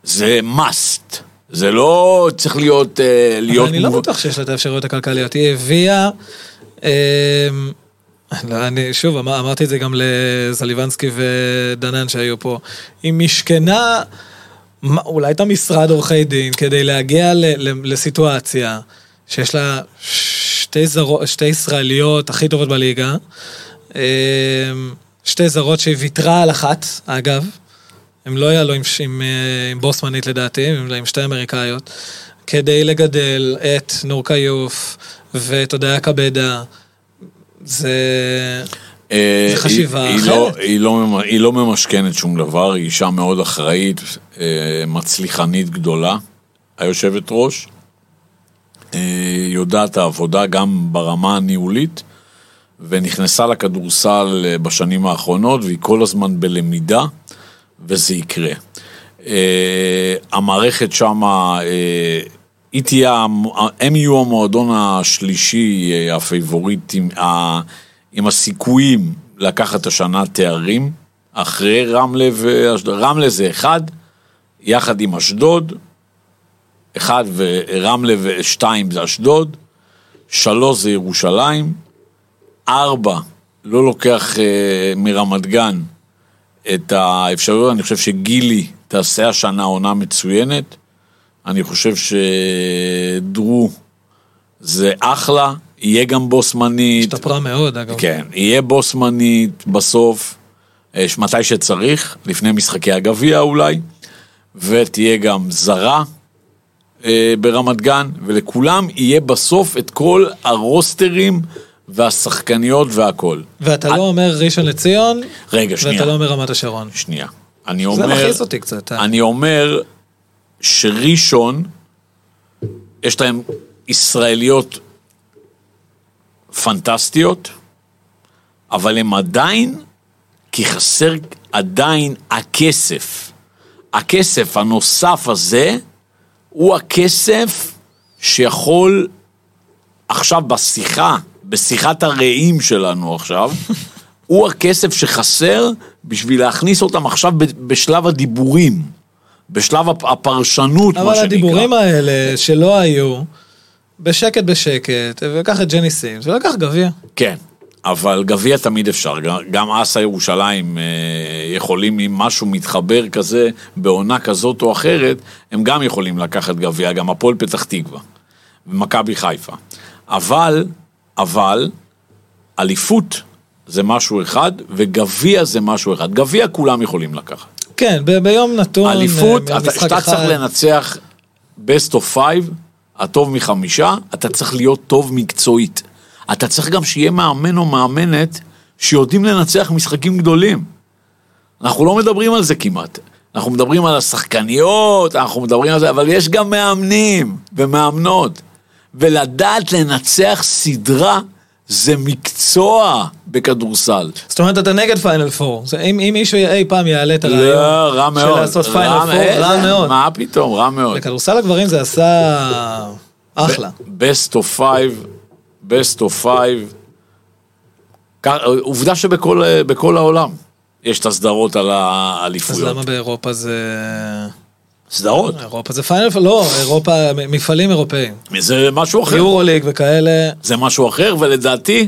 זה must. זה לא צריך להיות... אה, להיות אבל אני לא מוב- בטוח שיש לה את האפשרויות הכלכליות. היא הביאה... אמ, לא, אני שוב אמר, אמרתי את זה גם לזליבנסקי ודנן שהיו פה. היא משכנה אולי את המשרד עורכי דין כדי להגיע ל, ל, לסיטואציה שיש לה שתי, זרו, שתי ישראליות הכי טובות בליגה. אמ, שתי זרות שהיא ויתרה על אחת, אגב. הם לא יעלו עם, עם, אה, עם בוסמנית לדעתי, עם, עם שתי אמריקאיות, כדי לגדל את נור כיוף ואת הודיה קבדה. זה... אה, זה חשיבה היא, היא, לא, אחרת. היא, לא, ממ- היא לא ממשכנת שום דבר, היא אישה מאוד אחראית, אה, מצליחנית גדולה, היושבת ראש. אה, יודעת העבודה גם ברמה הניהולית, ונכנסה לכדורסל אה, בשנים האחרונות, והיא כל הזמן בלמידה, וזה יקרה. אה, המערכת שמה, היא תהיה, הם יהיו המועדון השלישי, הפייבוריט, עם, עם הסיכויים לקחת השנה תארים, אחרי רמלה ואשדוד. רמלה זה אחד, יחד עם אשדוד, אחד ורמלה ושתיים זה אשדוד, שלוש זה ירושלים, ארבע, לא לוקח אה, מרמת גן את האפשרויות, אני חושב שגילי תעשה השנה עונה מצוינת, אני חושב שדרו זה אחלה, יהיה גם בוסמנית, השתפרה מאוד, אגב. כן, יהיה בוסמנית בסוף, אה, מתי שצריך, לפני משחקי הגביע אולי, ותהיה גם זרה ברמת גן, ולכולם יהיה בסוף את כל הרוסטרים והשחקניות והכל. ואתה לא אומר ראשון לציון, רגע, שנייה, ואתה לא אומר רמת השרון. שנייה. אני זה אומר, מכעיס אותי קצת. אה. אני אומר שראשון, יש להם ישראליות פנטסטיות, אבל הם עדיין, כי חסר עדיין הכסף. הכסף הנוסף הזה, הוא הכסף שיכול עכשיו בשיחה, בשיחת הרעים שלנו עכשיו, הוא הכסף שחסר בשביל להכניס אותם עכשיו בשלב הדיבורים, בשלב הפ- הפרשנות, מה אבל שנקרא. הדיבורים האלה שלא היו, בשקט בשקט, וקח את ג'ני סימס, ולקח גביע. כן, אבל גביע תמיד אפשר, גם- אסא ירושלים אה, יכולים, אם משהו מתחבר כזה, בעונה כזאת או אחרת, הם גם יכולים לקחת גביע, גם הפועל פתח תקווה, ומכבי חיפה. אבל, אבל, אליפות זה משהו אחד, וגביע זה משהו אחד. גביע כולם יכולים לקחת. כן, ב- ביום נתון, אליפות, אה, אתה- משחק כשאתה. צריך לנצח best of five, הטוב מחמישה, אתה צריך להיות טוב מקצועית. אתה צריך גם שיהיה מאמן או מאמנת שיודעים לנצח משחקים גדולים. אנחנו לא מדברים על זה כמעט. אנחנו מדברים על השחקניות, אנחנו מדברים על זה, אבל יש גם מאמנים ומאמנות. ולדעת לנצח סדרה זה מקצוע בכדורסל. זאת אומרת, אתה נגד פיינל פור. אם אם מישהו אי פעם יעלה את לא, הרעיון רע של מאוד. לעשות פיינל רע- פור, איזה- רע מאוד. מה פתאום, רע מאוד. לכדורסל הגברים זה עשה אחלה. best of five, best of five, עובדה שבכל בכל העולם יש את הסדרות על אז האליפויות. למה באירופה זה... סדרות. אירופה זה פיינל, לא, אירופה, מפעלים אירופאים. זה משהו אחר. יורו ליג וכאלה, זה משהו אחר, ולדעתי,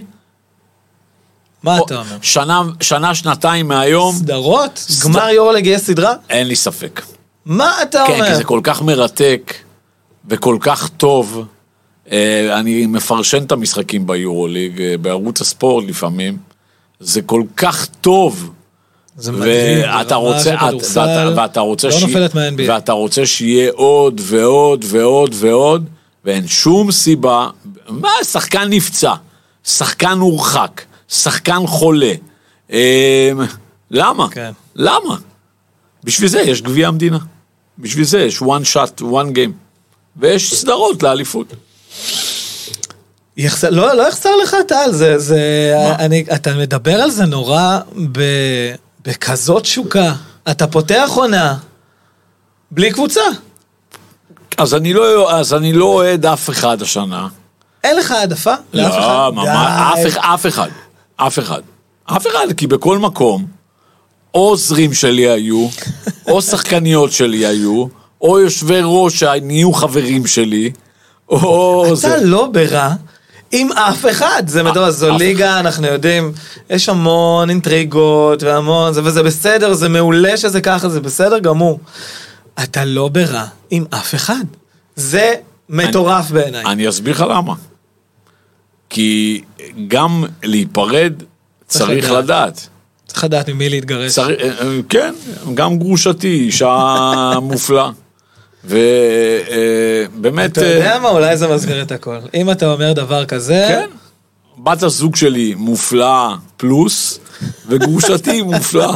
מה אתה אומר? שנה, שנה, שנתיים מהיום, סדרות? סד- גמר יורו ליג יש סדרה? אין לי ספק. מה אתה כן, אומר? כי זה כל כך מרתק וכל כך טוב. אה, אני מפרשן את המשחקים ביורוליג, אה, בערוץ הספורט לפעמים. זה כל כך טוב. זה מדהים, ואתה רוצה, את- ואתה, ואתה רוצה לא שיהיה- נופלת מה-NBA. ואתה רוצה שיהיה עוד ועוד ועוד ועוד, ואין שום סיבה, מה, שחקן נפצע, שחקן הורחק, שחקן חולה. אה, למה? כן. למה? בשביל זה יש גביע המדינה. בשביל זה יש one shot, one game. ויש סדרות לאליפות. יחסר, לא, לא יחסר לך טל, זה, זה, אני, אתה מדבר על זה נורא ב, בכזאת תשוקה. אתה פותח עונה, בלי קבוצה. אז אני לא, אז אני לא אוהד אף אחד השנה. אין לך העדפה? לאף אחד? לא, ממש. אף, אף אחד. אף אחד. אף אחד, כי בכל מקום, או עוזרים שלי היו, או שחקניות שלי היו, או יושבי ראש שנהיו חברים שלי, אתה. לא ברע עם אף אחד. זה מדבר, זו אף ליגה, אנחנו יודעים, יש המון אינטריגות והמון זה, וזה בסדר, זה מעולה שזה ככה, זה בסדר גמור. אתה לא ברע עם אף אחד. זה מטורף בעיניי. אני אסביר לך למה. כי גם להיפרד צריך לדעת. צריך לדעת ממי להתגרש. אה, אה, כן, גם גרושתי, אישה מופלאה. ובאמת, אתה יודע מה? אולי זה מסביר את הכל. אם אתה אומר דבר כזה, כן, בת הזוג שלי מופלאה פלוס, וגרושתי מופלאה.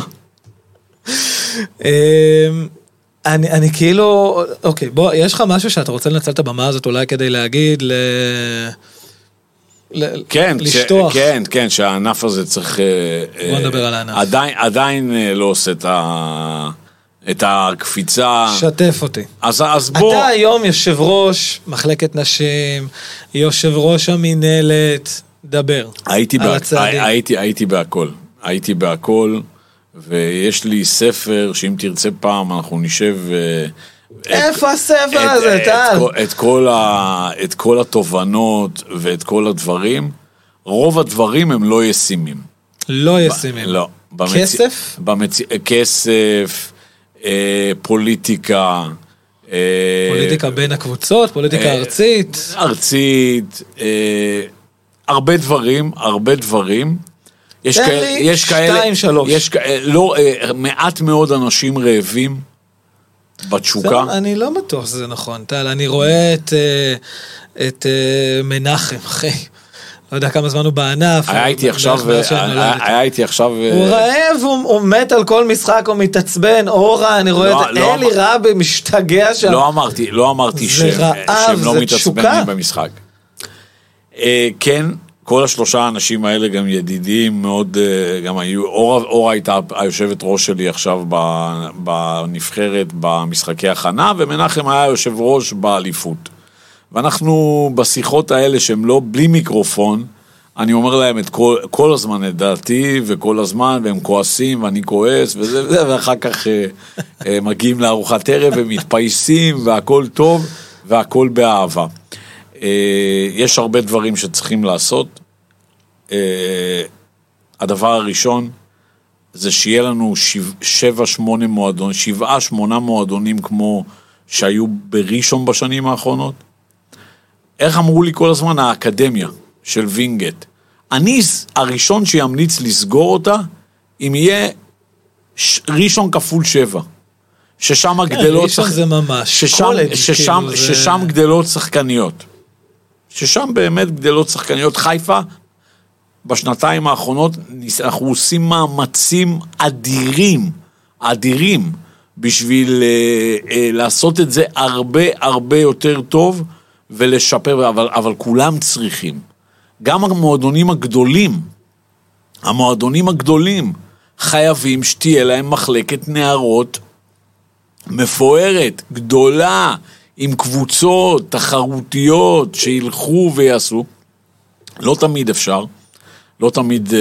אמ, אני, אני כאילו, אוקיי, בוא, יש לך משהו שאתה רוצה לנצל את הבמה הזאת אולי כדי להגיד ל... ל... כן, לשטוח. ש... כן, כן, שהענף הזה צריך... אה, בוא אה, נדבר על הענף. עדיין, עדיין אה, לא עושה את, ה... את הקפיצה. שתף אותי. אז, אז בוא... אתה היום יושב ראש מחלקת נשים, יושב ראש המינהלת, דבר. הייתי, בה... הייתי, הייתי בהכל. הייתי בהכל, ויש לי ספר שאם תרצה פעם אנחנו נשב... אה, איפה הספר הזה, טל? את, כל ה, את כל התובנות ואת כל הדברים, רוב הדברים הם לא ישימים. לא ישימים. לא. כסף? במצ... כסף, פוליטיקה. אה, פוליטיקה בין הקבוצות, פוליטיקה אה, ארצית. ארצית, אה, הרבה דברים, הרבה דברים. יש כאלה, יש כאלה, שתיים, שלוש. יש כאלה, לא, אה, מעט מאוד אנשים רעבים בתשוקה. אני לא בטוח שזה נכון, טל. אני רואה את, אה, את אה, מנחם, אחי. לא יודע כמה זמן הוא בענף. היה איתי עכשיו, שאני היה- איתי עכשיו, אה, הוא רעב, הוא, מת על כל משחק, הוא מתעצבן, אורה, אני רואה לא, את לא אלי רבי משתגע שם. לא אמרתי, לא אמרתי שהם, לא מתעצבנים. במשחק. אה, כן, כל השלושה האנשים האלה גם ידידים מאוד, אה, גם היו, אורה, אורה הייתה היושבת ראש שלי עכשיו בנבחרת במשחקי הכנה, ומנחם היה יושב ראש באליפות. ואנחנו בשיחות האלה שהם לא בלי מיקרופון, אני אומר להם את כל, כל הזמן את דעתי, וכל הזמן, והם כועסים, ואני כועס, וזה וזה, ואחר כך אה, אה, מגיעים לארוחת ערב ומתפייסים, והכל טוב, והכל באהבה. אה, יש הרבה דברים שצריכים לעשות. הדבר הראשון, זה שיהיה לנו שבע, שבע, שמונה מועדונים, שבעה, שמונה מועדונים כמו שהיו בראשון בשנים האחרונות. איך אמרו לי כל הזמן? האקדמיה של וינגייט. אני הראשון שימליץ לסגור אותה, אם יהיה ש- ראשון כפול שבע. ששם גדלות... ראשון שח- זה ממש ששם, קולג', ששם, כאילו, זה- ששם גדלות שחקניות. ששם באמת גדלות שחקניות. חיפה, בשנתיים האחרונות, אנחנו עושים מאמצים אדירים, אדירים, בשביל אה, אה, לעשות את זה הרבה הרבה יותר טוב ולשפר, אבל, אבל כולם צריכים. גם המועדונים הגדולים, המועדונים הגדולים, חייבים שתהיה להם מחלקת נערות מפוארת, גדולה, עם קבוצות תחרותיות שילכו ויעשו. לא תמיד אפשר, לא תמיד... אה,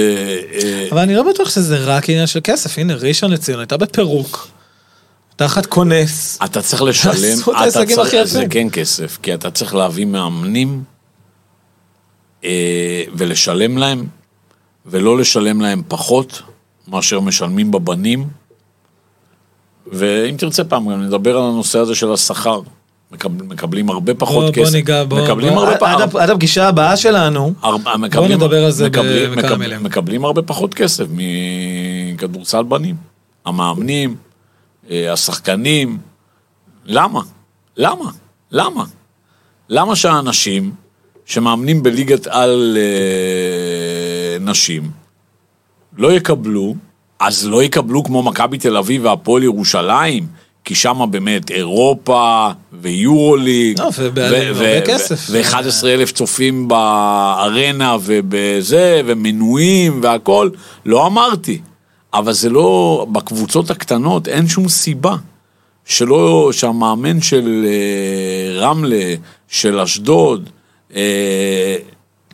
אה, אבל אני לא בטוח שזה רק עניין של כסף. הנה, ראשון לציון הייתה בפירוק. תחת כונס. אתה צריך לשלם, עשו את אתה ההישגים צריך, זה. כן כסף, כי אתה צריך להביא מאמנים אה, ולשלם להם, ולא לשלם להם פחות מאשר משלמים בבנים. ואם תרצה פעם גם נדבר על הנושא הזה של השכר. מקבל, מקבלים הרבה פחות בוא, כסף. בוא ניגע, בוא. מקבלים בוא, הרבה עד, פחות. עד, עד הפגישה הבאה שלנו, הרבה, מקבלים, נדבר על זה מקבלים, בכמה מקב- מילים. מקבלים הרבה פחות כסף מכדורסל בנים. המאמנים, אה, השחקנים. למה? למה? למה? למה שהאנשים שמאמנים בליגת על אה, נשים לא יקבלו, אז לא יקבלו כמו מכבי תל אביב והפועל ירושלים, כי שם באמת אירופה ויורוליג, לא, ובעלים הרבה כסף. ו-11 אלף צופים בארנה ובזה, ומנויים והכל, לא אמרתי. אבל זה לא, בקבוצות הקטנות אין שום סיבה שלא, שהמאמן של אה, רמלה, של אשדוד, אה,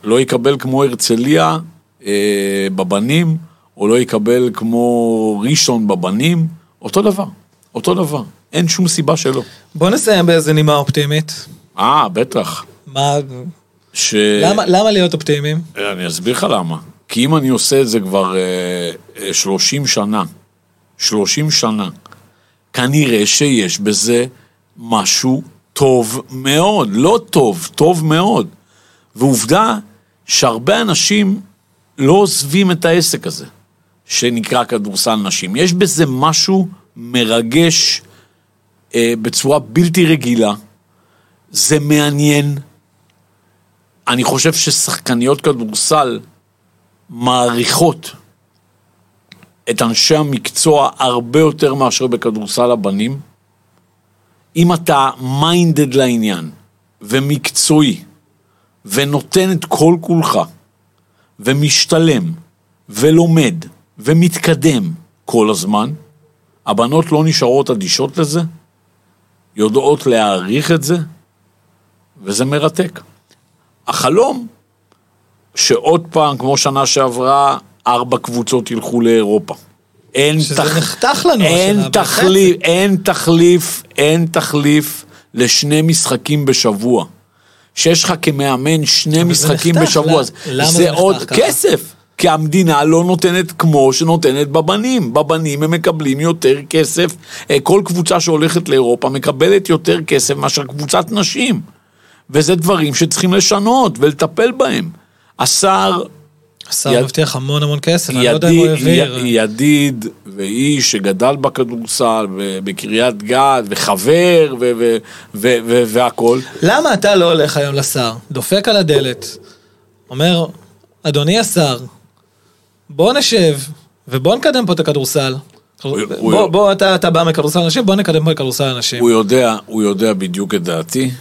לא יקבל כמו הרצליה אה, בבנים, או לא יקבל כמו ראשון בבנים, אותו דבר, אותו דבר. אין שום סיבה שלא. בוא נסיים באיזה נימה אופטימית. אה, בטח. מה, ש... למה, למה להיות אופטימיים? אני אסביר לך למה. כי אם אני עושה את זה כבר אה, אה, 30 שנה, 30 שנה, כנראה שיש בזה משהו טוב מאוד. לא טוב, טוב מאוד. ועובדה שהרבה אנשים לא עוזבים את העסק הזה, שנקרא כדורסל נשים. יש בזה משהו מרגש אה, בצורה בלתי רגילה. זה מעניין. אני חושב ששחקניות כדורסל מעריכות את אנשי המקצוע הרבה יותר מאשר בכדורסל הבנים. אם אתה מיינדד לעניין ומקצועי ונותן את כל כולך ומשתלם ולומד ומתקדם כל הזמן, הבנות לא נשארות אדישות לזה, יודעות להעריך את זה, וזה מרתק. החלום, שעוד פעם, כמו שנה שעברה, ארבע קבוצות ילכו לאירופה. אין, שזה נחתך לנו אין תחליף, אין תחליף, אין תחליף לשני משחקים בשבוע. שיש לך כמאמן שני משחקים נחתך, בשבוע, זה, למה זה זה נחתך עוד ככה? כסף. כי המדינה לא נותנת כמו שנותנת בבנים. בבנים הם מקבלים יותר כסף. אה, כל קבוצה שהולכת לאירופה מקבלת יותר כסף מאשר קבוצת נשים. וזה דברים שצריכים לשנות ולטפל בהם. השר השר יד- מבטיח המון המון כסף, אני לא יודע אם הוא העביר. י- ידיד ואיש שגדל בכדורסל בקריית גת וחבר ו- ו- ו- ו- והכל. למה אתה לא הולך היום לשר, דופק על הדלת, אומר, אדוני השר, בוא נשב ובוא נקדם פה את הכדורסל. הוא- בוא, בוא, אתה, אתה בא מכדורסל אנשים, בוא נקדם פה את כדורסל אנשים. הוא יודע, הוא יודע בדיוק את דעתי,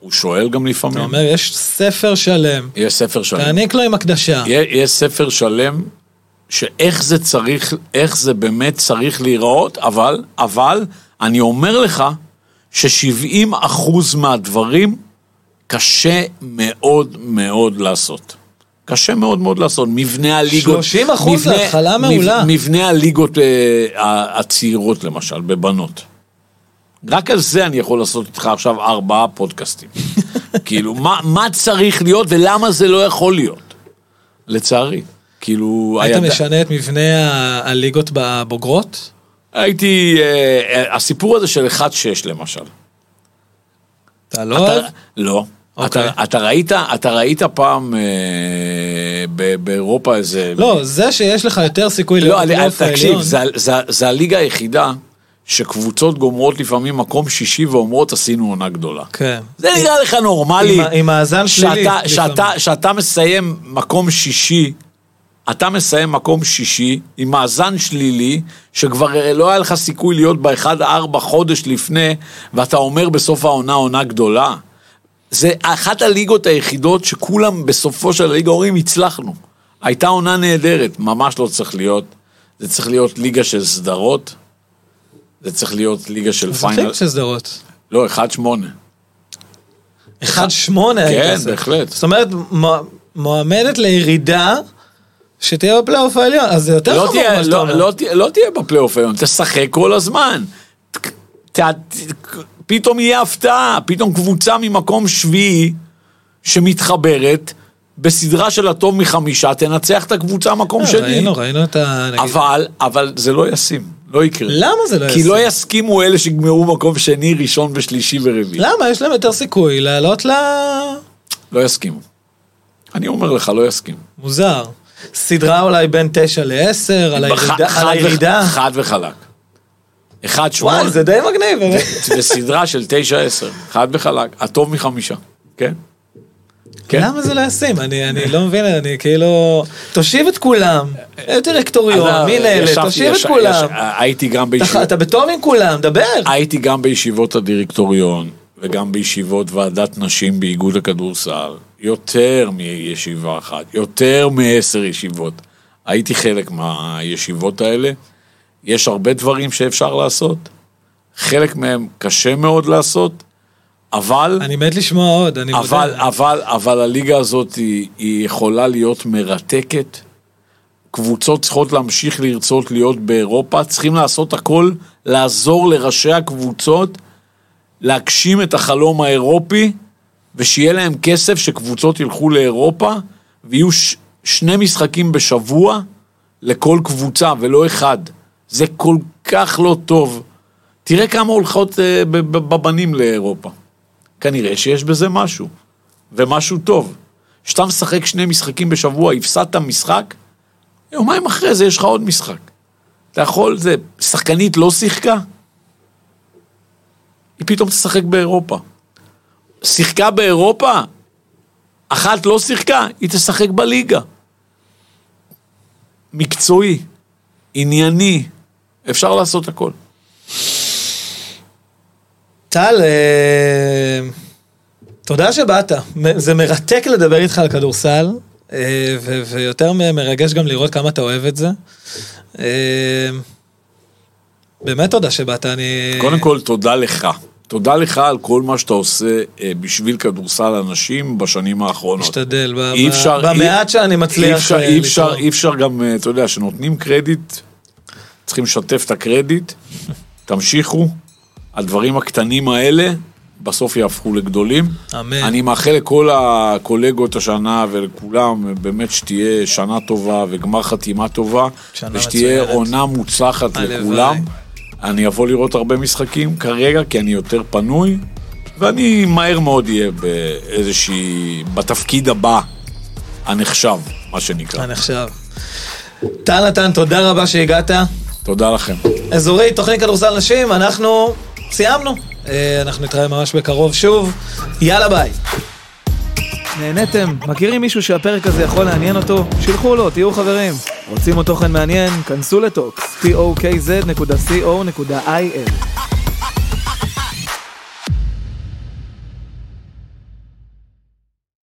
הוא שואל גם לפעמים. אתה אומר, יש ספר שלם, יש ספר שלם. תעניק לו עם הקדשה. יש, יש ספר שלם שאיך זה צריך, איך זה באמת צריך להיראות, אבל, אבל, אני אומר לך ש-70 אחוז מהדברים קשה מאוד מאוד לעשות. קשה מאוד מאוד לעשות. מבנה הליגות... 30% מבנה- זה התחלה מעולה. מבנה הליגות אה, הצעירות למשל, בבנות. רק על זה אני יכול לעשות איתך עכשיו ארבעה פודקאסטים. כאילו, מה, מה צריך להיות ולמה זה לא יכול להיות? לצערי. כאילו, היית היד- משנה את מבנה הליגות בבוגרות? הייתי, אה, אה, הסיפור הזה של 1-6 למשל. אתה לא אוהב? אתה, לא. אוקיי. אתה, אתה, ראית, אתה ראית פעם אה, ב- באירופה איזה... לא, זה שיש לך יותר סיכוי לא, אני- בפלייאוף תקשיב, העליון. זה, זה, זה הליגה היחידה שקבוצות גומרות לפעמים מקום שישי ואומרות עשינו עונה גדולה. כן. זה נראה לך נורמלי. עם מאזן שלילי. שאתה, מסיים מקום שישי, אתה מסיים מקום שישי עם מאזן שלילי, שכבר לא היה לך סיכוי להיות באחד ארבע חודש לפני, ואתה אומר בסוף העונה עונה גדולה. זה אחת הליגות היחידות שכולם בסופו של הליגה אומרים הצלחנו. הייתה עונה נהדרת, ממש לא צריך להיות. זה צריך להיות ליגה של סדרות, זה צריך להיות ליגה של זה פיינל. חלק של שדרות. לא, אחד שמונה. 1-8 היית כן, עושה. בהחלט. זאת אומרת, מועמדת לירידה שתהיה בפלייאוף העליון, אז זה יותר לא חמור תהיה- מה שאתה לא- אומר. לא תהיה- לא תהיה בפלייאוף העליון, תשחק כל הזמן. ת- ת- פתאום יהיה הפתעה, פתאום קבוצה ממקום שביעי שמתחברת, בסדרה של הטוב מחמישה, תנצח את הקבוצה מקום שני. אה, ראינו, ראינו את ה... אבל, אבל זה לא ישים, לא יקרה. למה זה לא כי ישים? לא יסכימו אלה שיגמרו מקום שני, ראשון ושלישי ורביעי. למה? יש להם יותר סיכוי לעלות ל... לא יסכימו. אני אומר לך, לא יסכימו. מוזר. סדרה אולי בין תשע לעשר, על הירידה- חד וחלק. אחד שמונה. וואי, זה די מגניב. וסדרה של תשע עשר, חד וחלק, הטוב מחמישה, כן? כן. למה זה לא ישים? אני אני לא מבין, אני כאילו... תושיב את כולם, דירקטוריון, אז, מי נהנה, תושיב את יש- כולם. יש- הייתי גם אתה- בישיבות, אתה בטוב עם כולם, דבר. הייתי גם בישיבות הדירקטוריון, וגם בישיבות ועדת נשים באיגוד הכדורסל, יותר מישיבה אחת, יותר מעשר ישיבות. הייתי חלק מהישיבות האלה. יש הרבה דברים שאפשר לעשות, חלק מהם קשה מאוד לעשות, אבל... אני מת לשמוע עוד, אני מודה. אבל, אבל, אבל הליגה הזאת היא, היא יכולה להיות מרתקת. קבוצות צריכות להמשיך לרצות להיות באירופה, צריכים לעשות הכל, לעזור לראשי הקבוצות להגשים את החלום האירופי, ושיהיה להם כסף שקבוצות ילכו לאירופה, ויהיו ש- שני משחקים בשבוע לכל קבוצה, ולא אחד. זה כל כך לא טוב. תראה כמה הולכות אה, בבנים לאירופה. כנראה שיש בזה משהו, ומשהו טוב. כשאתה משחק שני משחקים בשבוע, הפסדת משחק, יומיים אחרי זה יש לך עוד משחק. אתה יכול, זה, שחקנית לא שיחקה, היא פתאום תשחק באירופה. שיחקה באירופה, אחת לא שיחקה, היא תשחק בליגה. מקצועי, ענייני, אפשר לעשות הכל. טל, אה, תודה שבאת. זה מרתק לדבר איתך על כדורסל, אה, ו- ויותר מרגש גם לראות כמה אתה אוהב את זה. אה, באמת תודה שבאת, אני... קודם כל, תודה לך. תודה לך על כל מה שאתה עושה בשביל כדורסל הנשים בשנים האחרונות. משתדל, ב- אי ב- אפשר- במעט אי- שאני מצליח אי אפשר, אי אפשר, לתרום. אי אפשר גם, אתה יודע, שנותנים קרדיט, צריכים לשתף את הקרדיט, תמשיכו, הדברים הקטנים האלה בסוף יהפכו לגדולים. אמן. אני מאחל לכל הקולגות השנה ולכולם, באמת שתהיה שנה טובה וגמר חתימה טובה, שנה ושתהיה מצוינת. עונה מוצלחת. לכולם. אני אבוא לראות הרבה משחקים כרגע, כי אני יותר פנוי, ואני מהר מאוד אהיה באיזושהי, בתפקיד הבא, הנחשב, מה שנקרא. הנחשב. טל נתן, תודה רבה שהגעת. תודה לכם. אזורי תוכנית כדורסל נשים, אנחנו סיימנו. אה, אנחנו נתראה ממש בקרוב שוב. יאללה ביי. נהניתם? מכירים מישהו שהפרק הזה יכול לעניין אותו? שילחו לו, תהיו חברים. רוצים עוד תוכן מעניין? כנסו לטוקס, tokz.co.il